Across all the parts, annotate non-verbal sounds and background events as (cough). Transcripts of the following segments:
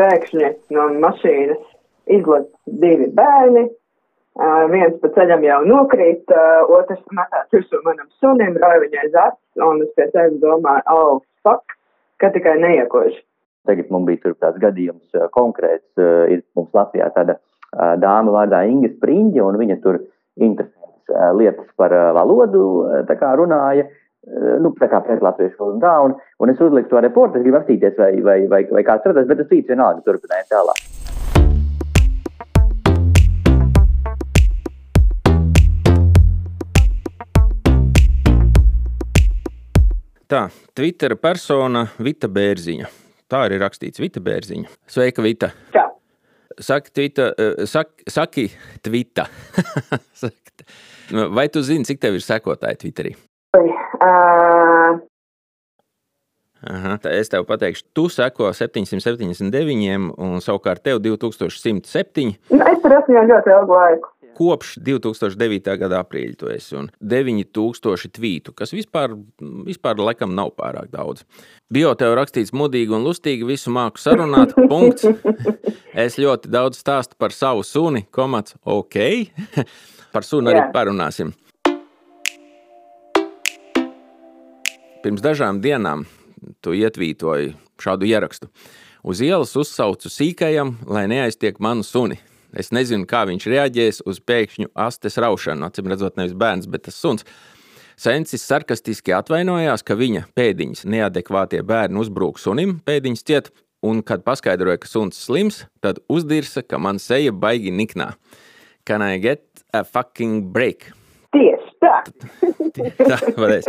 pēkšņi no mašīnas izlaiž divi bērni. Uh, viens pa ceļam jau nokrīt, uh, otrs metās virsū manam sunim, rauj viņai zats, un es pie sevis domāju, oh, fuck, ka tikai neiekoši. Tagad mums bija tāds gadījums konkrēts, ir mums Latvijā tāda dāma vārdā Inga Spriņģa, un viņa tur interesantas lietas par valodu kā runāja. Nu, tā kā pēc latviešu un tā, un, un es uzliku to reportu, es gribu apstīties, vai, vai, vai, vai kāds redzēs, bet tas cits vienalga turpināja tālāk. Tā, Twitter persona Vita Bērziņa. Tā arī rakstīts Vita Bērziņa. Sveika, Vita! Čau! Saki, tvita, saki, (laughs) saki tvita. Vai tu zini, cik tev ir sekotāji Twitterī? Uh... Aha, tā es tev pateikšu, tu seko 779, un savukārt tev 2107. Nu, es tur esmu jau ļoti ilgu laiku kopš 2009. gada aprīļa tu esi un 9000 tvītu, kas vispār, vispār laikam nav pārāk daudz. Bio tev rakstīts mudīgi un lustīgi, visu māku sarunāt, (laughs) punkts. Es ļoti daudz stāstu par savu suni, komats, ok. (laughs) par sunu arī parunāsim. Pirms dažām dienām tu ietvītoji šādu ierakstu. Uz ielas uzsaucu sīkajam, lai neaiztiek manu suni. Es nezinu, kā viņš reaģēs uz pēkšņu astes raušanu. Acīm redzot, nevis bērns, bet tas suns. Sensis sarkastiski atvainojās, ka viņa pēdiņas neadekvātie bērni uzbrūk sunim, pēdiņas ciet, un, kad paskaidroja, ka suns slims, tad uzdirsa, ka man seja baigi niknā. Can I get a fucking break? Tieši tā. tā varēs.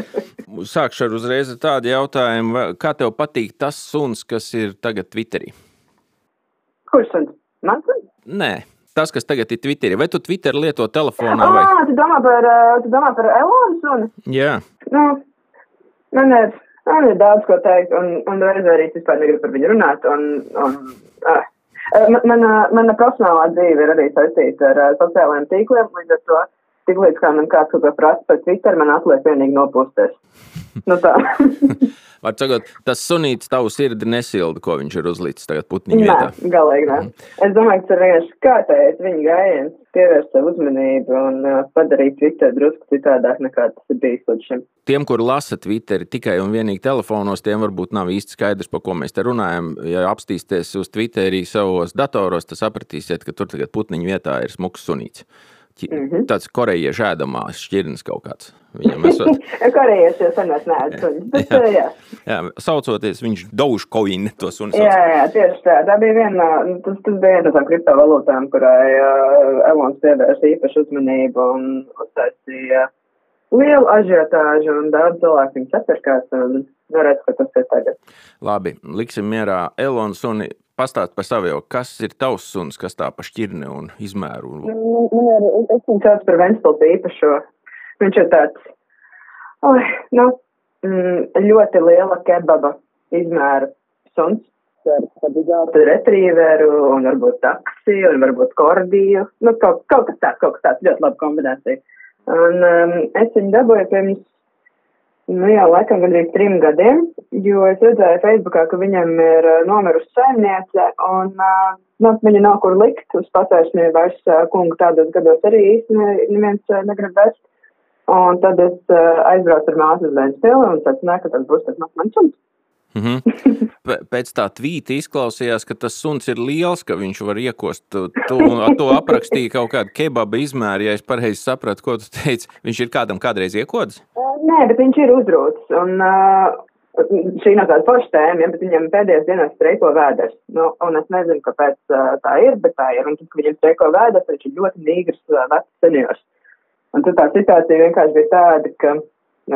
Sākšu ar uzreiz tādu jautājumu. Kā tev patīk tas suns, kas ir tagad Twitterī? Kurš suns? Man suns? Nē, tas, kas tagad ir Twitterī. Vai tu Twitter lieto telefonā? Vai... Ah, tu domā par, tu domā par Elonu suni? Jā. Nu, man ir, man ir daudz ko teikt, un, un reizē arī vispār negribu par viņu runāt. Un, un, uh, mana, mana profesionālā dzīve ir arī saistīta ar uh, sociālajiem tīkliem, līdz ar to tik līdz kā man kāds kaut ko prasa par Twitter, man atliek vienīgi nopūsties. Nu tā. (laughs) Var sakot, tas sunīts tavu sirdi nesilda, ko viņš ir uzlicis tagad putniņu vietā. Nē, galīgi nē. Es domāju, ka tas ir vienkārši kārtējais viņa gājiens, pievērst sev uzmanību un uh, padarīt Twitter drusku citādāk nekā tas ir bijis līdz šim. Tiem, kur lasa Twitteri tikai un vienīgi telefonos, tiem varbūt nav īsti skaidrs, par ko mēs te runājam. Ja apstīsties uz Twitterī savos datoros, tad sapratīsiet, ka tur tagad putniņu vietā ir smuks sunīts. -hmm. Tāds korejiešu ēdamās šķirnes kaut kāds. Viņam esot. (laughs) korejieši jau sen es neēdu suņus, jā. jā. jā, saucoties viņš Dogecoin to suni. Jā, jā, tieši tā. Tā bija viena, tas, tas bija viena no tām kriptovalūtām, kurai uh, Elons pievērsa īpašu uzmanību un uztaisīja lielu ažiotāžu un daudz cilvēku viņu sapirkās un varētu, ka tas ir tagad. Labi, liksim mierā Elons un pastāst par savu, kas ir tavs suns, kas tā pa šķirni un izmēru? Un... Nu, man ir, es viņu sauc par Ventspilsī īpašo. Viņš ir tāds, oi, nu, mm, ļoti liela kebaba izmēra suns. Ar retrieveru un varbūt taksi un varbūt kordiju. Nu, kaut, kaut kas tāds, kaut kas tāds ļoti laba kombinācija. Un um, es viņu dabūju pirms Nu jā, laikam gandrīz trim gadiem, jo es redzēju Facebookā, ka viņam ir uh, nomirusi saimniece, un uh, nu, viņa nav kur likt uz patēršņu vairs uh, kungu tādos gados arī īsti neviens negrib vest. Un tad es aizbraucu ar māsu uz Ventspili un secināju, ka tas būs tas mans suns. (laughs) Mm -hmm. Pēc tā tvīta izklausījās, ka tas suns ir liels, ka viņš var iekost. Tu, tu to aprakstīji kaut kādu kebaba izmēru, ja es pareizi sapratu, ko tu teici. Viņš ir kādam kādreiz iekods? Nē, bet viņš ir uzrūts. Un, uh, šī nav tāda forša tēma, ja, bet viņam pēdējās dienās streiko vēders. Nu, un es nezinu, kāpēc uh, tā ir, bet tā ir. Un tad, kad viņam streiko vēders, viņš ir ļoti nīgrs uh, vecs seniors. Un tad tā situācija vienkārši bija tāda, ka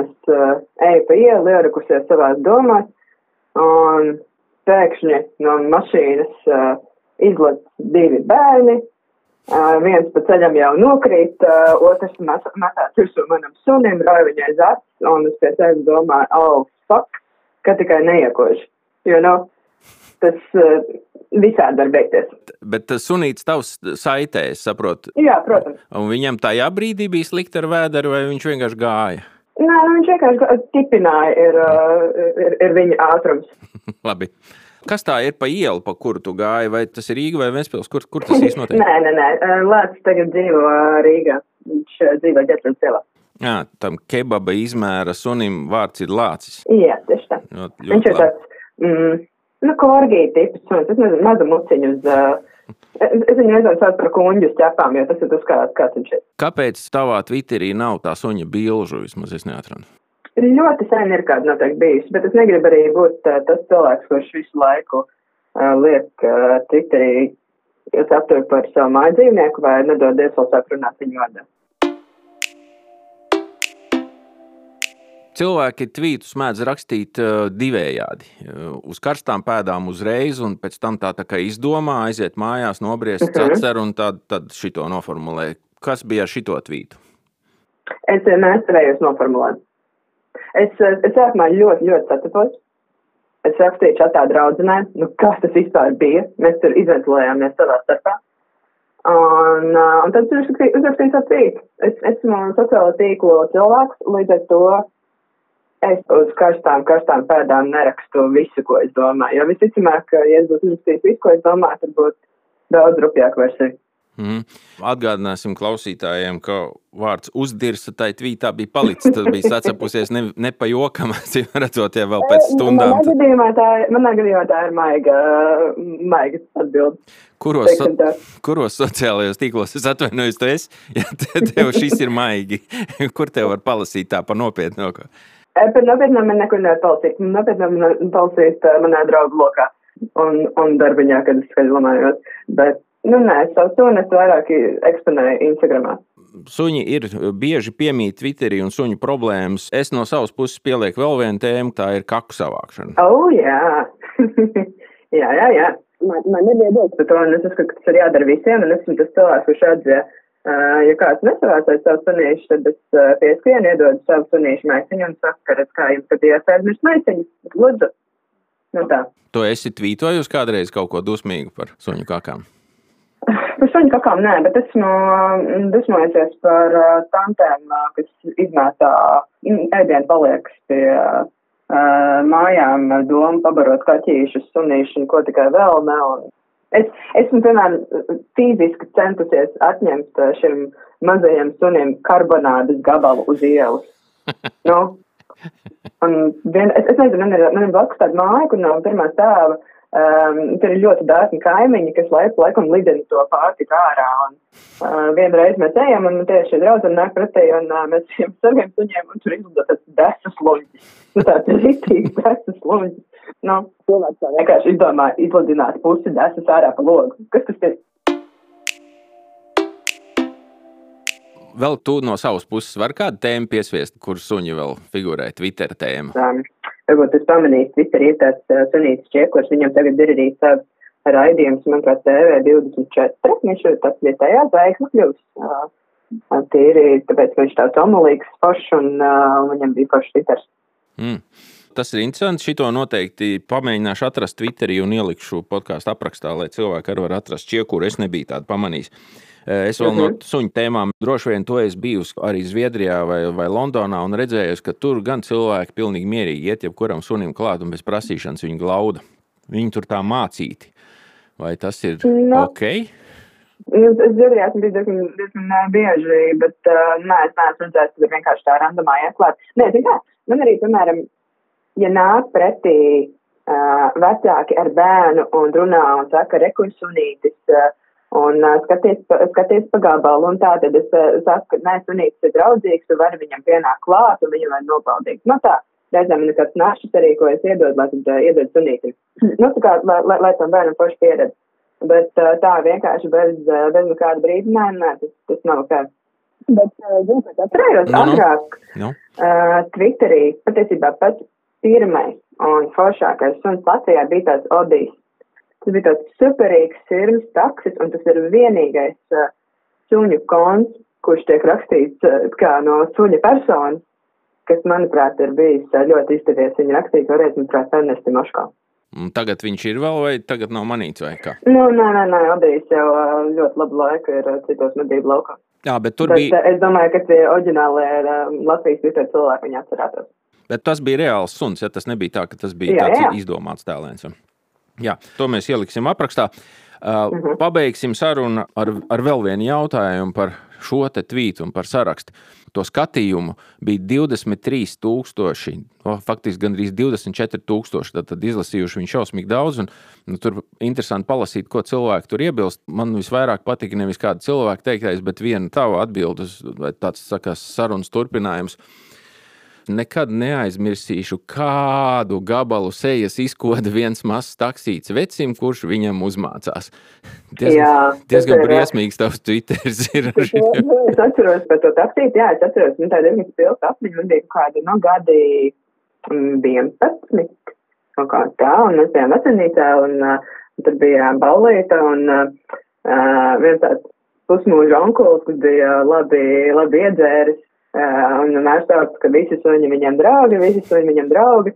es uh, eju pa ielu, ierakusies savās domās un pēkšņi no mašīnas uh, izlaiž divi bērni. Uh, viens pa ceļam jau nokrīt, uh, otrs metās virsū manam sunim, rauj viņai zats, un es pie sevis domāju, oh, fuck, ka tikai neiekoši. Jo, nu, tas uh, visādi var beigties. Bet tas sunīts tavs saitē, es saprotu. Jā, protams. Un viņam tajā brīdī bija slikti ar vēderu, vai viņš vienkārši gāja? Nē, nu viņš vienkārši tipināja, ir, ir, ir viņa ātrums. (laughs) Labi. Kas tā ir pa ielu, pa kuru tu gāji? Vai tas ir Rīga vai Ventspils? Kur, kur tas īsti notiek? (laughs) nē, nē, nē. Lācis tagad dzīvo Rīgā. Viņš dzīvo ģetrums ielā. Jā, tam kebaba izmēra sunim vārds ir lācis. Jā, tieši tā. Ļoti, ļoti Viņš ir tāds, mm, nu, korgija tips suns. Es nezinu, mazu muciņu uz, uh, es, es viņu nezinu sauc par kuņģu ķepām, jo tas ir tas, kā, kāds viņš ir. Kāpēc tavā Twitterī nav tā suņa bilžu? Vismaz es neatradu. Ļoti sen ir kāda noteikti bijusi, bet es negribu arī būt uh, tas cilvēks, kurš visu laiku uh, liek uh, Twitterī aptur par savu māju dzīvnieku vai nedod Dievs vēl sāk runāt viņu vārdā. Cilvēki tvītus mēdz rakstīt uh, divējādi. Uh, uz karstām pēdām uzreiz, un pēc tam tā, tā kā izdomā, aiziet mājās, nobriest Mhm. ceceru un tad, tad šito noformulē. Kas bija ar šito tvītu? Es uh, nespēju noformulēt. Es, es sākumā ļoti, ļoti sacepos. Es rakstīju čatā draudzenē, nu kas tas vispār bija. Mēs tur izventilējāmies savā starpā. Un, un tad es uzrakstīju savu tvītu. Es esmu sociālo tīklu cilvēks, līdz ar to es uz karstām, karstām pēdām nerakstu visu, ko es domāju. Jo visticamāk, ka, ja es būtu uzrakstījis visu, ko es domāju, tad būtu daudz rupjāk versija. Mm. Atgādināsim klausītājiem, ka vārds uzdirsa tai tvītā bija palicis. Tas bija sacepusies ne, ne pa jokam, (laughs) acīm redzot, ja vēl pēc stundām. Manā gadījumā tā, manā gadījumā tā ir maiga, maiga atbilde. Kuros, so, kuros sociālajos tīklos es atvainojos, tu esi? (laughs) Ja te- tev šis ir maigi, (laughs) kur tev var palasīt tā pa nopietnu? E, Par nopietnām man nekur nevar palsīt. Nopietnām man palsīt uh, manā draugu lokā un, un darbiņā, kad es skaļi lamājos. Bet, nu nē, savu sunu es vairāk eksponēju Instagramā. Suņi ir bieži piemīt Twitterī un suņu problēmas. Es no savas puses pielieku vēl vienu tēmu, tā ir kaku savākšana. Oh, jā. (laughs) jā, jā, jā. Man, man nebija dots par to, un es uzskatu, ka tas ir jādara visiem, un esmu tas cilvēks, kurš uh, ja kāds nesavācēs savu sunīšu, tad es uh, pieskrienu, iedodu savu sunīšu maisiņu un saku, ka redz, kā jums skatījās aizmirst maisiņu. Lūdzu. Nu tā. Tu esi tvītojusi kādreiz kaut ko dusmīgu par suņu kakām? (laughs) Par suņu kakām nē, bet esmu dusmojusies par uh, tantēm, kas izmētā ēdienu paliekas pie mājām ar domu pabarot kaķīšus, sunīšus un ko tikai vēl ne. Un es esmu, piemēram, fiziski centusies atņemt uh, šim mazajam sunim karbonādes gabalu uz ielas. (laughs) nu, un vien, es, es nezinu, man ir, man ir blakus tāda māja, kur no pirmā stāva Um, tur ir ļoti dārgi kaimiņi, kas laiku laikam lidina to pārtiku ārā. Un, uh, vienreiz mēs ejam, un tieši draudzene nāk pretī, un uh, mēs ejam saviem suņiem, un tur izlido tas desas luņķis. Nu, tāds (laughs) rītīgs desas luņķis. Nu, cilvēks tā vienkārši izdomā izlidināt pusi desas ārā pa logu. Kas tas ir? Vēl tu no savas puses vari kādu tēmu piesviest, kur suņi vēl figurē Twitter tēma. Um, varbūt es pamanīju, Twitter ir tāds uh, sunīts čiekurs, viņam tagad ir arī savs raidījums, manuprāt, TV24, viņš ir tāds vietējā zvaigznes kļūst. Uh, tīri, tāpēc ka viņš tāds omulīgs, foršs, un uh, viņam bija foršs Twitters. Mm. Tas ir interesanti. Šito noteikti pamēģināšu atrast Twitterī un ielikšu podkāstu aprakstā, lai cilvēki arī var atrast čiekuru. Es nebiju tādu pamanījis. Es vēl no suņu tēmām droši vien to esmu bijusi arī Zviedrijā vai, vai Londonā un redzējusi, ka tur gan cilvēki pilnīgi mierīgi iet jebkuram sunim klāt un bez prasīšanas viņu glauda. Viņi tur tā mācīti. Vai tas ir No. ok? Nu, Es dzirdēju, esmu bijis diezgan, diezgan uh, bieži, bet uh, nē, es neesmu redzējis, ka vienkārši tā randomā ieklāt. Nē, zini kā, man arī, piemēram, ja nāk pretī uh, vecāki ar bērnu un runā un saka, rekursunītis, uh, un uh, skaties, pa, skaties pa gabalu, un tā tad es uh, saku, ka nē, sunītis ir draudzīgs, tu vari viņam pienākt klāt, un viņu var nobaudīt. Nu tā, reizēm ir kāds našs arī, ko es iedodu, lai tad uh, iedod sunītim. nu, tā kā, lai, lai, lai tam bērnam paši pieredz. Bet uh, tā vienkārši bez, uh, bez nekāda brīdinājuma, tas, tas nav ok. Bet, zinu, ka atcerējos Nu, nu. agrāk Nu? uh, Twitterī, patiesībā pats pirmais un foršākais suns Latvijā bija tāds Odijs. Tas bija tāds superīgs sirms taksis, un tas ir vienīgais uh, suņu konts, kurš tiek rakstīts uh, kā no suņa personas, kas, manuprāt, ir bijis uh, ļoti izdevies. Viņa rakstīt vēlreiz, manuprāt, Ernesti Moškā. Un Tagad viņš ir vēl, vai tagad nav manīts, vai kā? Nu, nē, nē, nē, Odijs jau uh, ļoti labu laiku ir uh, citos medību laukā. Jā, bet tur Bet bija. es domāju, ka tie oriģinālie ir uh, Latvijas Twitter cilvēki, viņi atcerētos. Bet tas bija reāls suns, ja tas nebija tā, ka tas bija Jā, tāds jā. izdomāts tēlēns. Jā, to mēs ieliksim aprakstā. Uh, uh -huh. Pabeigsim sarunu ar, ar vēl vienu jautājumu par šo te tvītu un par sarakstu. To skatījumu bija 23,000, no, faktiski gandrīz 24,000. Tad, tad izlasījuši viņu šausmīgi daudz. Un, nu, tur interesanti palasīt, ko cilvēki tur iebilst. Man visvairāk patika nevis kāda cilvēka teiktais, bet viena tava atbildes, vai tāds sakās, sarunas turpinājums nekad neaizmirsīšu, kādu gabalu sejas izkoda viens mazs taksīts vecim, kurš viņam uzmācās. (laughs) Diezgan, jā, diezgan briesmīgs tavs Twitters ir. es atceros par to taksīti, jā, es atceros, man tā diezgan spilta apziņa, man bija kādi, nu, gadi 11, kaut kā tā, un mēs bijām vecenītā, un uh, tur bija baulīta, un uh, viens tāds pusmūža onkulis, kas bija labi, labi iedzēris, Un mēs teicu, ka visi suņi viņam draugi, visi suņi viņam draugi.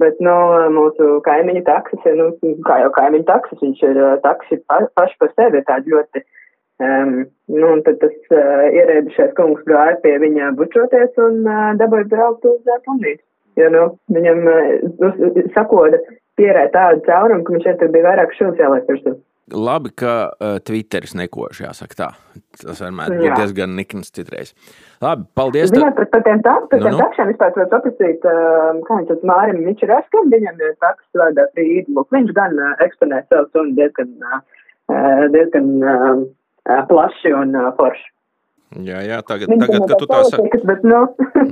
Bet, nu, mūsu kaimiņu taksis ir, nu, kā jau kaimiņu taksis, viņš ir taksi pa, paši par sevi, tādi ļoti, um, nu, un tad tas uh, ierēdušais kungs gāja pie viņa bučoties un uh, dabūja braukt uz uh, Punīti. Jo, nu, viņam, uh, sakoda pierē tādu caurumu, ka viņš šeit bija vairāk šūs jāliek virsū labi, ka uh, Twitteris nekož, jāsaka tā. Tas vienmēr ir diezgan nikns citreiz. Labi, paldies. Viņam par, par tiem tāpēc, par nu, tiem nu. takšiem vispār var paprasīt, uh, kā viņš tas Mārim, eskan, viņam ir taks vārdā Frīdluk. Viņš gan uh, eksponē savu sunu diezgan, uh, diezgan uh, plaši un uh, forši. Jā, jā, tagad, Viņš tagad kad tu tā saki, bet, nu.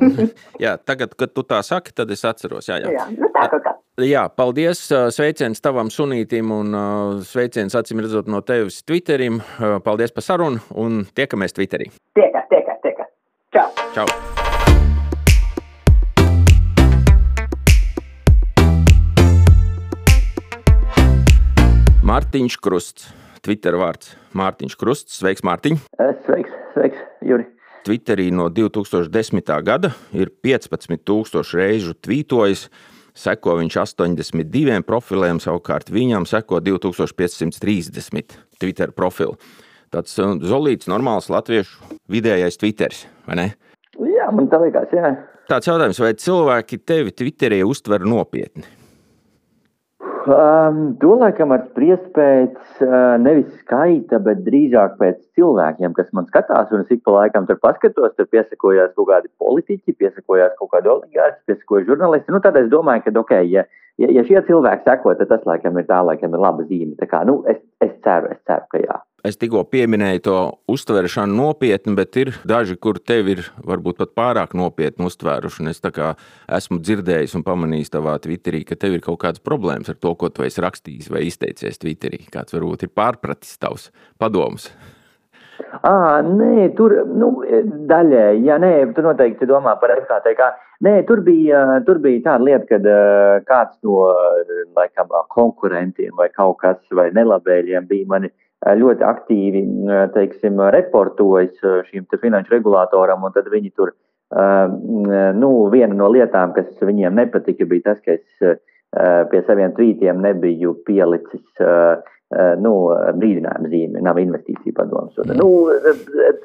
(laughs) jā, tagad, kad tu tā saki, tad es atceros. Jā, jā. jā, nu tā kā. Jā, paldies. Sveiciens tavam sunītim un sveiciens acīm redzot no tevis Twitterim. Paldies par sarunu un tiekamies Twitterī. Tiekas, tiekas, tiekas. Čau. Čau. Mārtiņš Krusts. Twitter vārds Mārtiņš Krusts. Sveiks, Mārtiņ! Sveiks, sveiks, Juri! Twitterī no 2010. gada ir 15,000 reižu tvītojis. Seko viņš 82 profiliem, savukārt viņam seko 2530 Twitter profilu. Tāds uh, zolīts, normāls latviešu vidējais Twitters, vai ne? Jā, man tā liekas, jā. Tāds jautājums, vai cilvēki tevi Twitterī uztver nopietni? Um, to laikam var spriest pēc uh, nevis skaita, bet drīzāk pēc cilvēkiem, kas man skatās. Un es ik pa laikam tur paskatos, tur piesakojās kaut kādi politiķi, piesakojās kaut kādi oligārši, piesakojas žurnālisti. Nu, tad es domāju, ka, ok, ja, ja, ja šie cilvēki seko, tad tas laikam ir tā, laikam ir laba zīme. Tā kā, nu, es, es ceru, es ceru, ka. Es tikko pieminēju to uztveršanu nopietni, bet ir daži, kur tevi ir varbūt pat pārāk nopietni uztvēruši. Es esmu dzirdējis un pamanījis tavā Twitterī, ka tev ir kaut kādas problēmas ar to, ko tu esi rakstījis vai izteicies Twitterī. Kāds varbūt ir pārpratis tavs padomus. À, nē, tur nu, daļēji, jā, nē, tu noteikti domā par FKTK. Nē, tur bija, tur bija tāda lieta, kad kāds no laikam, konkurentiem vai kaut kas vai nelabēļiem bija mani ļoti aktīvi teiksim, reportojas šīm finanšu regulātoram, un tad viņi tur, nu, viena no lietām, kas viņiem nepatika, bija tas, ka es pie saviem tvītiem nebiju pielicis nu, brīdinājuma zīme, nav investīcija padomus. Nu,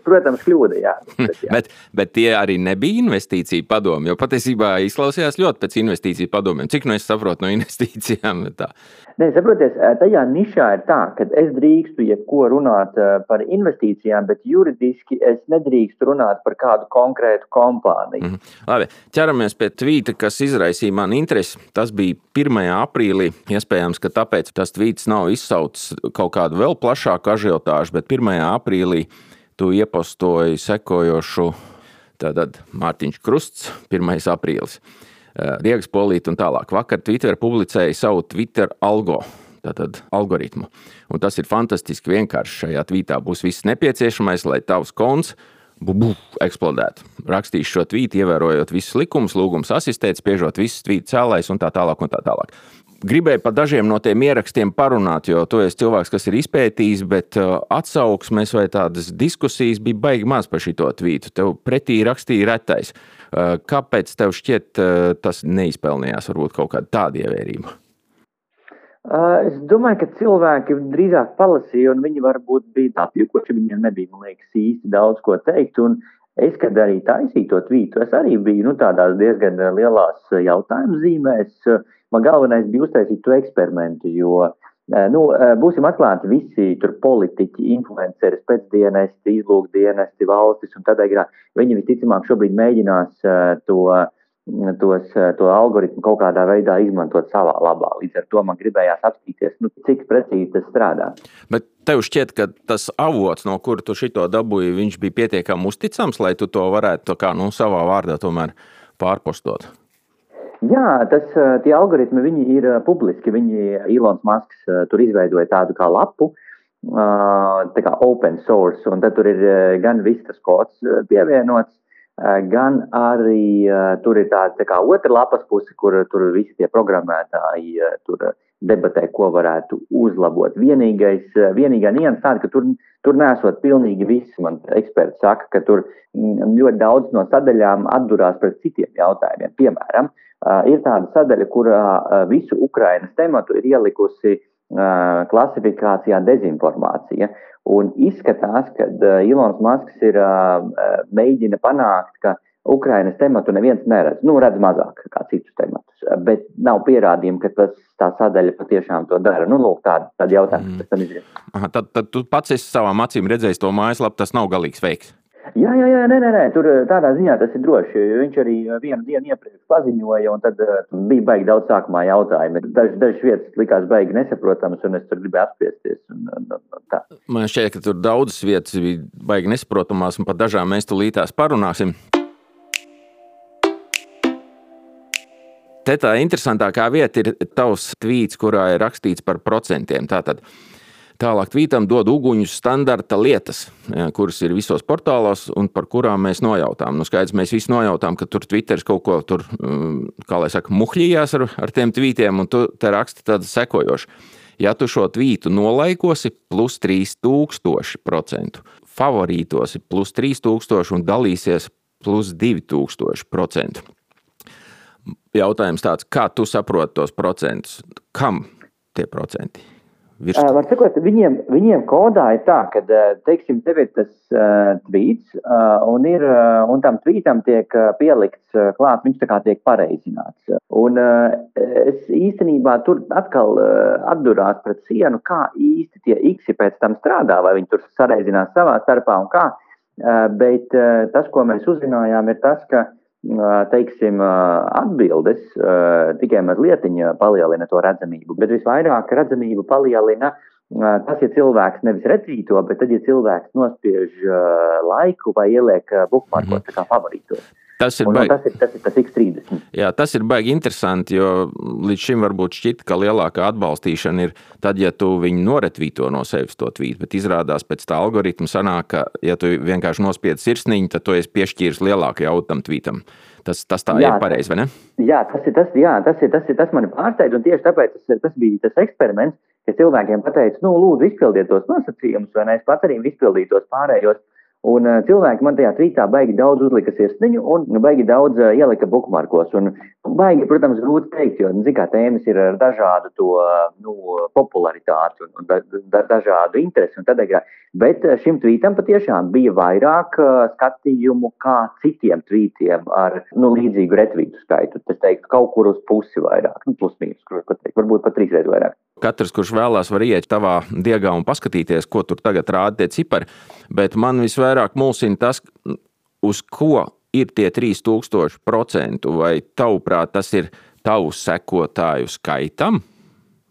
protams, kļūda, jā. Bet, jā. bet, bet tie arī nebija investīcija padomi, jo patiesībā izklausījās ļoti pēc investīciju padomiem. Cik nu es saprotu no investīcijām? (laughs) Nē, saprotiet, tajā nišā ir tā, ka es drīkstu jebko runāt par investīcijām, bet juridiski es nedrīkstu runāt par kādu konkrētu kompāniju. Mm. Labi, ķeramies pie tvīta, kas izraisīja man interesi. Tas bija 1. aprīlī. Iespējams, ka tāpēc tas tvīts nav izsaucis kaut kādu vēl plašāku ažiotāžu, bet 1. aprīlī tu iepostoji sekojošu tātad Mārtiņš Krusts, 1. aprīlis. Eh, Riegas polīti un tālāk. Vakar Twitter publicēja savu Twitter algo. Tātad algoritmu. Un tas ir fantastiski vienkārši. Šajā tvītā būs viss nepieciešamais, lai tavs konts bubu, eksplodētu. Rakstīšu šo tvītu, ievērojot visus likumus, lūgums asistēt, spiežot visus tvītu cēlājus un tā tālāk. Un tā tālāk. Gribēju par dažiem no tiem ierakstiem parunāt, jo tu esi cilvēks, kas ir izpētījis, bet uh, atsauksmes vai tādas diskusijas bija baigi maz par šo tvītu. Tev pretī rakstīja retais. Eh, kāpēc tev šķiet, eh, tas neizpelnījās varbūt kaut kādu tādu ievērību? Eh, es domāju, ka cilvēki drīzāk palasīja, un viņi varbūt bija apjukuši. Viņiem nebija, man liekas, īsti daudz ko teikt. Un Es, kad arī taisīju to tvītu, es arī biju nu, tādās diezgan lielās jautājumu zīmēs. Man galvenais bija uztaisīt to eksperimentu, jo nu, būsim atklāti visi tur politiķi, influenceri, pēcdienesti, izlūkdienesti, valstis un tādā garā. Viņi visticamāk šobrīd mēģinās to tos, to algoritmu kaut kādā veidā izmantot savā labā. Līdz ar to man gribējās apstīties, nu, cik precīzi tas strādā. Bet tev šķiet, ka tas avots, no kura tu šito dabūji, viņš bija pietiekami uzticams, lai tu to varētu kā, nu, savā vārdā tomēr pārpostot? Jā, tas, tie algoritmi ir publiski. Viņi, Ilons Masks tur izveidoja tādu kā lapu, tā kā open source, un tur ir gan viss tas kods pievienots, gan arī tur ir tāda tā kā otra lapas puse, kur tur visi tie programmētāji tur debatē, ko varētu uzlabot. Vienīgais, vienīgā nianses tāda, ka tur, tur nesot pilnīgi viss, man eksperti saka, ka tur ļoti daudz no sadaļām atdurās pret citiem jautājumiem. Piemēram, ir tāda sadaļa, kurā visu Ukrainas tematu ir ielikusi klasifikācijā dezinformācija. Un izskatās, ka Ilons Masks ir mēģina panākt, ka Ukrainas tematu neviens neredz. Nu, redz mazāk kā citus tematus, bet nav pierādījumu, ka tas tā sadaļa patiešām to dara. Nu, lūk, tāda, tāda jautājuma, kas tam izriet. Tad, tad tu pats esi savām acīm redzējis to mājaslapu, tas nav galīgs veiks. Jā, jā, jā, nē, nē, nē, tur tādā ziņā tas ir droši. Viņš arī vienu dienu iepriekš paziņoja, un tad uh, bija baigi daudz sākumā jautājumu. Dažas daž vietas likās baigi nesaprotamas, un es tur gribēju apspriesties. Un, un, un tā. Man šķiet, ka tur daudzas vietas bija baigi nesaprotamās, un par dažām mēs tulītās parunāsim. Te tā interesantākā vieta ir tavs tvīts, kurā ir rakstīts par procentiem. Tātad Tālāk tvītam dod uguņus standarta lietas, kuras ir visos portālos un par kurām mēs nojautām. Nu, skaidrs, mēs visi nojautām, ka tur Twitteris kaut ko tur, mm, kā lai saka, muhļījās ar, ar tiem tvītiem, un tu te raksti tādu sekojošu. Ja tu šo tvītu nolaikosi, plus 3000%, favorītosi plus 3000 un dalīsies plus 2000%. Jautājums tāds, kā tu saproti tos procentus? Kam tie procenti? Uh, var sakot, viņiem, viņiem kodā ir tā, ka, teiksim, tev ir tas uh, tvīts, uh, un, ir, uh, un tam tvītam tiek pielikts uh, klāt, viņš tā kā tiek pareizināts. Un uh, es īstenībā tur atkal uh, atdurās pret sienu, kā īsti tie x pēc tam strādā, vai viņi tur sareizinās savā starpā un kā. Uh, bet uh, tas, ko mēs uzzinājām, ir tas, ka uh, teiksim, atbildes tikai mazliet palielina to redzamību, bet visvairāk redzamību palielina tas, ja cilvēks nevis retvīto, bet tad, ja cilvēks nospiež laiku vai ieliek bookmarkos mm -hmm. kā favorītos. Tas ir, baigi, tas, ir, tas ir tas X30. Jā, tas ir baigi interesanti, jo līdz šim varbūt šķita, ka lielākā atbalstīšana ir tad, ja tu viņu noretvīto no sevis to tvītu, bet izrādās pēc tā algoritma sanāk, ka, ja tu vienkārši nospied sirsniņu, tad tu esi piešķīris lielāku jautam tvītam. Tas, tas tā jā, ir pareizi, vai ne? Jā, tas ir tas, jā, tas, ir, tas, ir, tas mani pārsteidz, un tieši tāpēc tas, tas bija tas eksperiments, ka cilvēkiem pateica, nu, lūdzu, izpildiet tos nosacījumus, vai ne, es pats arī izpildīju tos pārējos. Un uh, cilvēki man tajā tvītā baigi daudz uzlika sirsniņu un nu, baigi daudz uh, ielika bookmarkos. Un baigi, protams, grūti teikt, jo, nu, zikā, tēmas ir ar dažādu to, nu, popularitāti un, un da, da, dažādu interesi un tādā. Bet šim tvītam patiešām bija vairāk uh, skatījumu kā citiem tvītiem ar, nu, līdzīgu retvītu skaitu. Tas teikt, kaut kur uz pusi vairāk, nu, plus mīnus, varbūt pat trīsreiz vairāk. Katrs, kurš vēlās, var iet tavā diegā un paskatīties, ko tur tagad rāda tie cipari. Bet man visvairāk mulsina tas, uz ko ir tie 3000%, vai tavuprāt tas ir tavu sekotāju skaitam,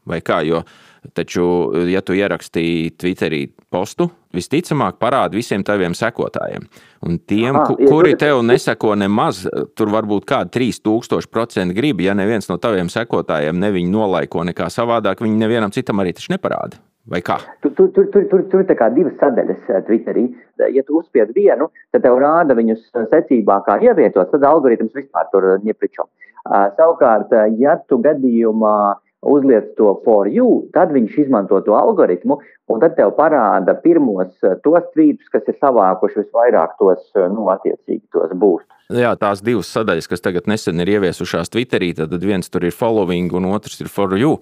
vai kā? Jo Taču, ja tu ierakstīji Twitterī postu, visticamāk parāda visiem taviem sekotājiem. Un tiem, Aha, kuri tev neseko nemaz, tur varbūt kādi 3000% grib, ja neviens no taviem sekotājiem neviņu nolaiko nekā savādāk, viņi nevienam citam arī taču neparāda. Vai kā? Tur, tur, tur, tur, tur, tur ir divas sadaļas eh, Twitterī. Ja tu uzspied vienu, tad tev rāda viņus secībā, kā ievietot, tad algoritms vispār tur ņepričo. Uh, savukārt, ja tu gadījumā uzliec to for you, tad viņš izmanto to algoritmu, un tad tev parāda pirmos eh, tos tvītus, kas ir savākuši visvairāk tos, eh, nu, attiecīgi tos būstus. Jā, tās divas sadaļas, kas tagad nesen ir ieviesušās Twitterī, tad viens tur ir following un otrs ir for you.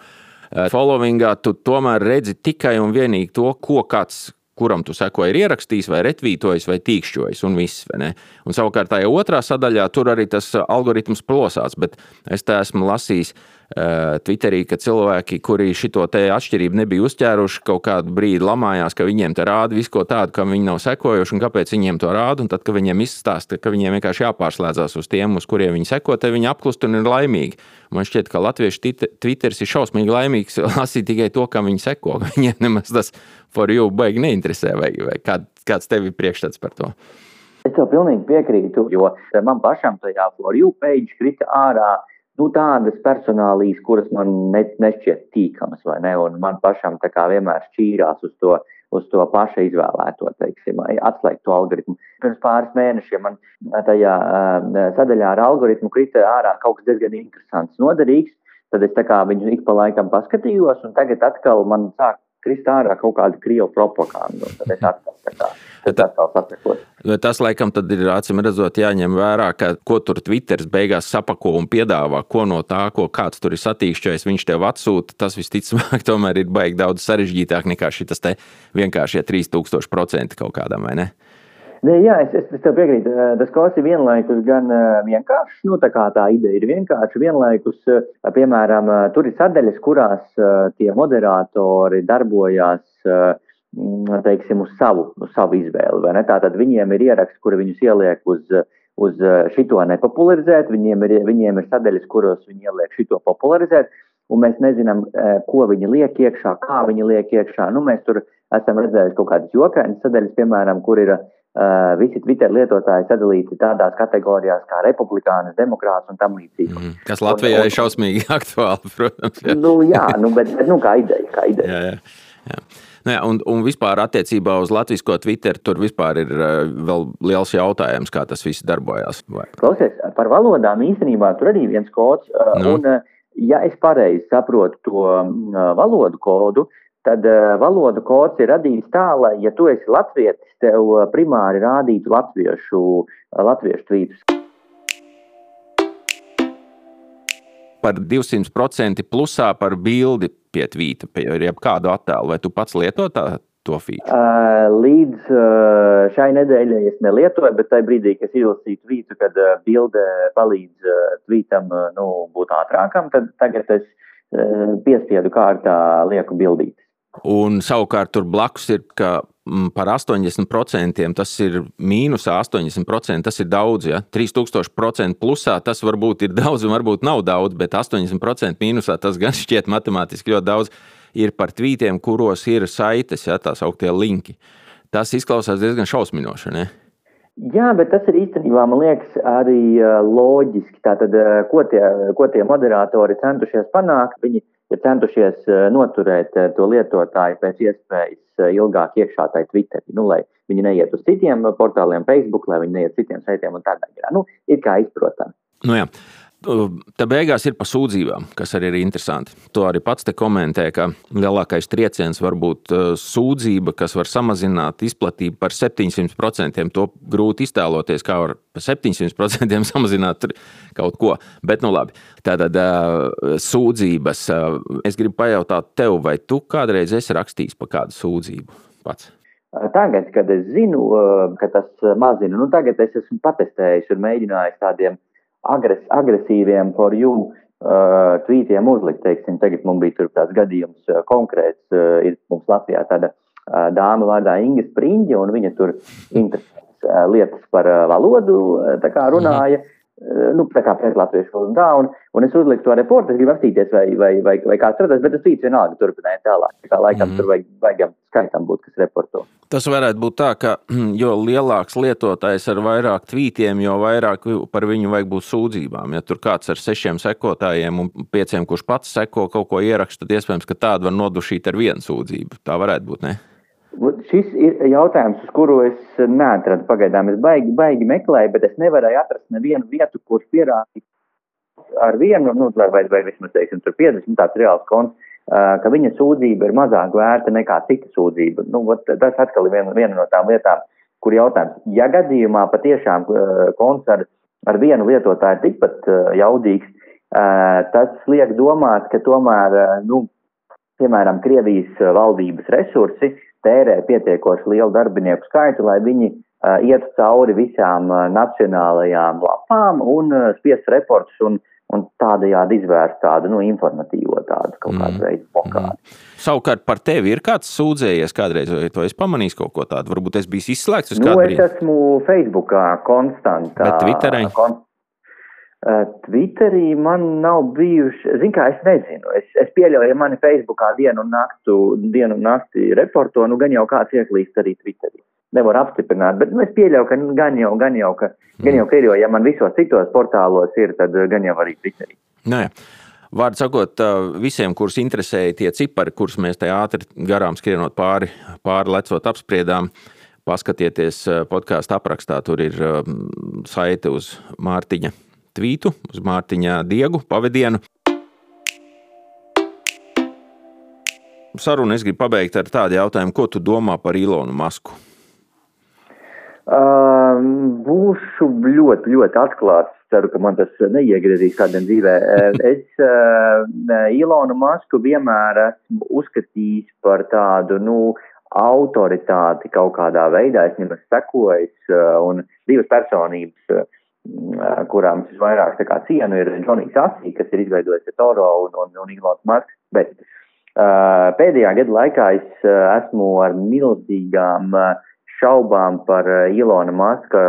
Eh, followingā tu tomēr redzi tikai un vienīgi to, ko kāds kuram tu seko, ir ierakstījis, vai retvītojis, vai tīkšķojis, un viss. Un savukārt tajā otrā sadaļā tur arī tas algoritms plosās, bet es te esmu lasījis Eh, Twitterī, ka cilvēki, kuri šo atšķirību nebija uzķēruši, kaut kādu brīdi lamājās, ka viņiem te rāda visu ko tādu, kam viņi nav sekojuši, un kāpēc viņiem to rāda. Tad, kad viņiem izstāsta, ka viņiem vienkārši jāpārslēdzas uz tiem, uz kuriem viņi seko, tad viņi apklust un ir laimīgi. Man šķiet, ka latviešu Twitteris ir šausmīgi laimīgs (laughs) lasīt tikai to, kam viņi seko. (laughs) Viņiem nemaz tas for you baigi neinteresē, vai, vai kād, kāds tev ir priekšstats par to. Es tev pilnīgi piekrītu, jo man pašam tajā for you page krita ārā nu, tādas personālijas, kuras man ne, nešķiet tīkamas, vai ne? Un man pašam tā kā vienmēr šķīrās uz to, uz to paša izvēlēto, teiksim, atslēgto algoritmu. Pirms pāris mēnešiem man tajā sadaļā ar algoritmu krita ārā kaut kas diezgan interesants, noderīgs. Tad es tā kā viņu ik pa laikam paskatījos, un tagad atkal man sāk krist ārā kaut kāda krievu propaganda. Tad es atkal tā kā Tas, laikam, ir acīm redzot, jāņem vērā, ka ko tur Twitteris beigās sapako un piedāvā, ko no tā, ko kāds tur ir satīkšķējis, viņš tev atsūta. Tas visticamāk, (laughs) tomēr ir baigi daudz sarežģītāk nekā šis vienkārši 3000% kaut kādam vai ne? Ne, jā, es, es, es tev piekrītu. Tas kaut kas ir vienlaikus gan vienkāršs, nu tā kā tā ideja ir vienkārša. Vienlaikus, piemēram, tur ir sadaļas, kurās tie moderatori darbojās teiksim, uz savu, uz savu izvēli. Tātad viņiem ir ieraksts, kuri viņus ieliek uz, uz šito nepopularizēt, viņiem ir, viņiem ir sadaļas, kuros viņi ieliek šito popularizēt, un mēs nezinām, ko viņi liek iekšā, kā viņi liek iekšā. Nu, mēs tur esam redzējuši kaut kādas jokainas sadaļas, piemēram, kur ir Uh, visi Twitter lietotāji sadalīti tādās kategorijās kā republikānis, demokrāts un tam līdzīgi. Mm, kas Latvijā un, un, ir šausmīgi (laughs) aktuāli, protams. Jā. Nu, jā, nu, bet, bet nu, kā ideja. Kā ideja. jā, jā. Jā. Nu jā, un, un vispār attiecībā uz latviešu Twitter tur vispār ir uh, vēl liels jautājums, kā tas viss darbojas. Klausies, par valodām īstenībā tur arī viens kods. Uh, nu. un, uh, ja es pareizi saprotu to uh, valodu kodu, tad uh, valodu kods ir radīts tā, lai, ja tu esi latvietis, tev uh, primāri rādītu latviešu, uh, latviešu tvītus. Par 200% plusā par bildi pie tvīta, pie kādu attēlu, vai tu pats lieto tā, to feature? Uh, līdz uh, šai nedēļai es nelietoju, bet tajā brīdī, kad es izlasīju tvītu, kad uh, bilde palīdz uh, tvītam uh, nu, būt ātrākam, tad tagad es uh, piespiedu kārtā lieku bildīt. Un savukārt tur blakus ir, ka mm, par 80% tas ir mīnusā 80%. Tas ir daudz, ja 3000% plusā tas varbūt ir daudz un varbūt nav daudz, bet 80% mīnusā tas gan šķiet matemātiski ļoti daudz. Ir par tvītiem, kuros ir saites, ja tā sauktie linki. Tas izklausās diezgan šausminoši. Ne? Jā, bet tas ir īstenībā, man liekas, arī uh, loģiski. Tātad, uh, ko, tie, ko tie moderatori centušies panākt, viņi ir centušies eh, noturēt eh, to lietotāju pēc iespējas eh, ilgāk iekšā tajā Twitterī, nu, lai viņi neiet uz citiem portāliem, Facebook, lai viņi neiet uz citiem saitiem un tādā garā. Nu, ir kā izprotams. Nu, jā. Tā beigās ir par sūdzībām, kas arī ir interesanti. To arī pats te komentē, ka lielākais trieciens var būt uh, sūdzība, kas var samazināt izplatību par 700%. To grūti iztēloties, kā var par 700% (laughs) samazināt kaut ko. Bet, nu labi, tātad uh, sūdzības. Uh, es gribu pajautāt tev, vai tu kādreiz esi rakstījis par kādu sūdzību pats? Tagad, kad es zinu, ka tas mazina, nu tagad es esmu patestējis un mēģinājis tādiem agres, agresīviem for you uh, tvītiem uzlikt. Teiksim, tagad mums bija tāds gadījums uh, konkrēts, uh, ir mums Latvijā tāda uh, dāma vārdā Inga Spriņģa, un viņa tur interesantas uh, lietas par uh, valodu uh, runāja. Eh, nu, tā kā pret latviešu valodu un tā, un, un es uzliku to reportu, es gribu apstīties, vai, vai, vai, vai kāds strādās, bet tas tvīts vienalga turpināja tālāk. Tā kā laikam mm tur vajag, vajag skaitam būt, kas reporto. Tas varētu būt tā, ka (clears throat) jo lielāks lietotājs ar vairāk tvītiem, jo vairāk par viņu vajag būt sūdzībām. Ja tur kāds ar sešiem sekotājiem un pieciem, kurš pats seko kaut ko ierakstu, tad iespējams, ka tādu var nodušīt ar vienu sūdzību. Tā varētu būt, ne? Šis ir jautājums, uz kuru es neatradu pagaidām. Es baigi, baigi meklēju, bet es nevarēju atrast nevienu vietu, kur pierādīt ar vienu, nu, vai, vai, vai vismaz, teiksim, tur 50 tāds reāls konts, ka viņa sūdzība ir mazāk vērta nekā cita sūdzība. Nu, tas atkal ir viena, viena no tām lietām, kur jautājums, ja gadījumā patiešām konts ar, ar vienu lietotāju ir tikpat jaudīgs, tas liek domāt, ka tomēr, nu, piemēram, Krievijas valdības resursi tērē pietiekoši lielu darbinieku skaitu, lai viņi uh, iet cauri visām uh, nacionālajām lapām un uh, spiest reportus un, un tādējādi izvērst tādu nu, informatīvo tādu kaut kādu mm. veidu blokādi. Mm. Savukārt par tevi ir kāds sūdzējies kādreiz, vai tu esi pamanījis kaut ko tādu? Varbūt es biju izslēgts uz nu, kādu brīdi. Es esmu Facebookā konstantā. Bet Twitterī? Kon Uh, Twitterī man nav bijuši, zin kā, es nezinu, es, es pieļauju, ja mani Facebookā dienu un naktu, dienu un nakti reporto, nu gan jau kāds ieklīst arī Twitterī. Nevar apstiprināt, bet nu, es pieļauju, ka nu, gan jau, gan jau, ka, gan jau, ka ir, jo ja man visos citos portālos ir, tad gan jau arī Twitterī. Nē. Vārdu sakot, visiem, kurus interesēja tie cipari, kurus mēs te ātri garām skrienot pāri, pāri lecot apspriedām, paskatieties podkāstu aprakstā, tur ir saite uz Mārtiņa tvītu uz Mārtiņa Diegu pavadienu. Sarunu es gribu pabeigt ar tādu jautājumu, ko tu domā par Ilonu Masku? Uh, būšu ļoti, ļoti atklāts. Ceru, ka man tas neiegriezīs kādam dzīvē. Es uh, Ilonu Masku vienmēr esmu uzskatījis par tādu, nu, autoritāti kaut kādā veidā. Es viņam esmu sekojis, uh, un divas personības kurām es vairāk kā, cienu, ir Džonijs Asī, kas ir izveidojis Toro un, un, un Ilons Masks. Bet uh, pēdējā gada laikā es uh, esmu ar milzīgām uh, šaubām par Ilona Maska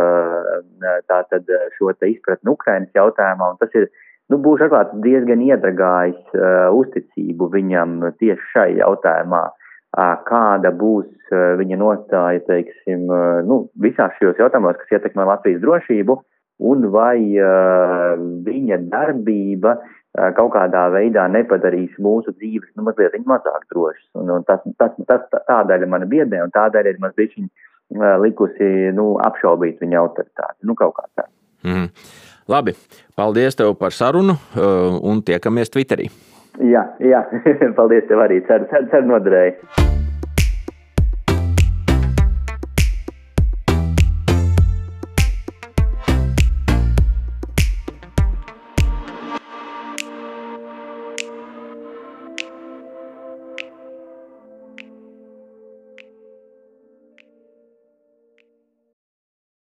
tātad šo te izpratni Ukrainas jautājumā, un tas ir, nu, būšu atklāts diezgan iedragājis uh, uzticību viņam tieši šai jautājumā. Uh, kāda būs uh, viņa nostāja, teiksim, uh, nu, visās šajos jautājumos, kas ietekmē Latvijas drošību, uh, un vai uh, viņa darbība uh, kaut kādā veidā nepadarīs mūsu dzīves nu, mazliet mazāk drošas. Un, un tas, tas, tas tādēļ man biedē, un tādēļ ir mazliet uh, likusi nu, apšaubīt viņa autoritāti. Nu, kaut kā tā. Mm. Labi, paldies tev par sarunu un tiekamies Twitterī. Jā, jā. (laughs) paldies tev arī. Ceru, ceru, ceru noderēju.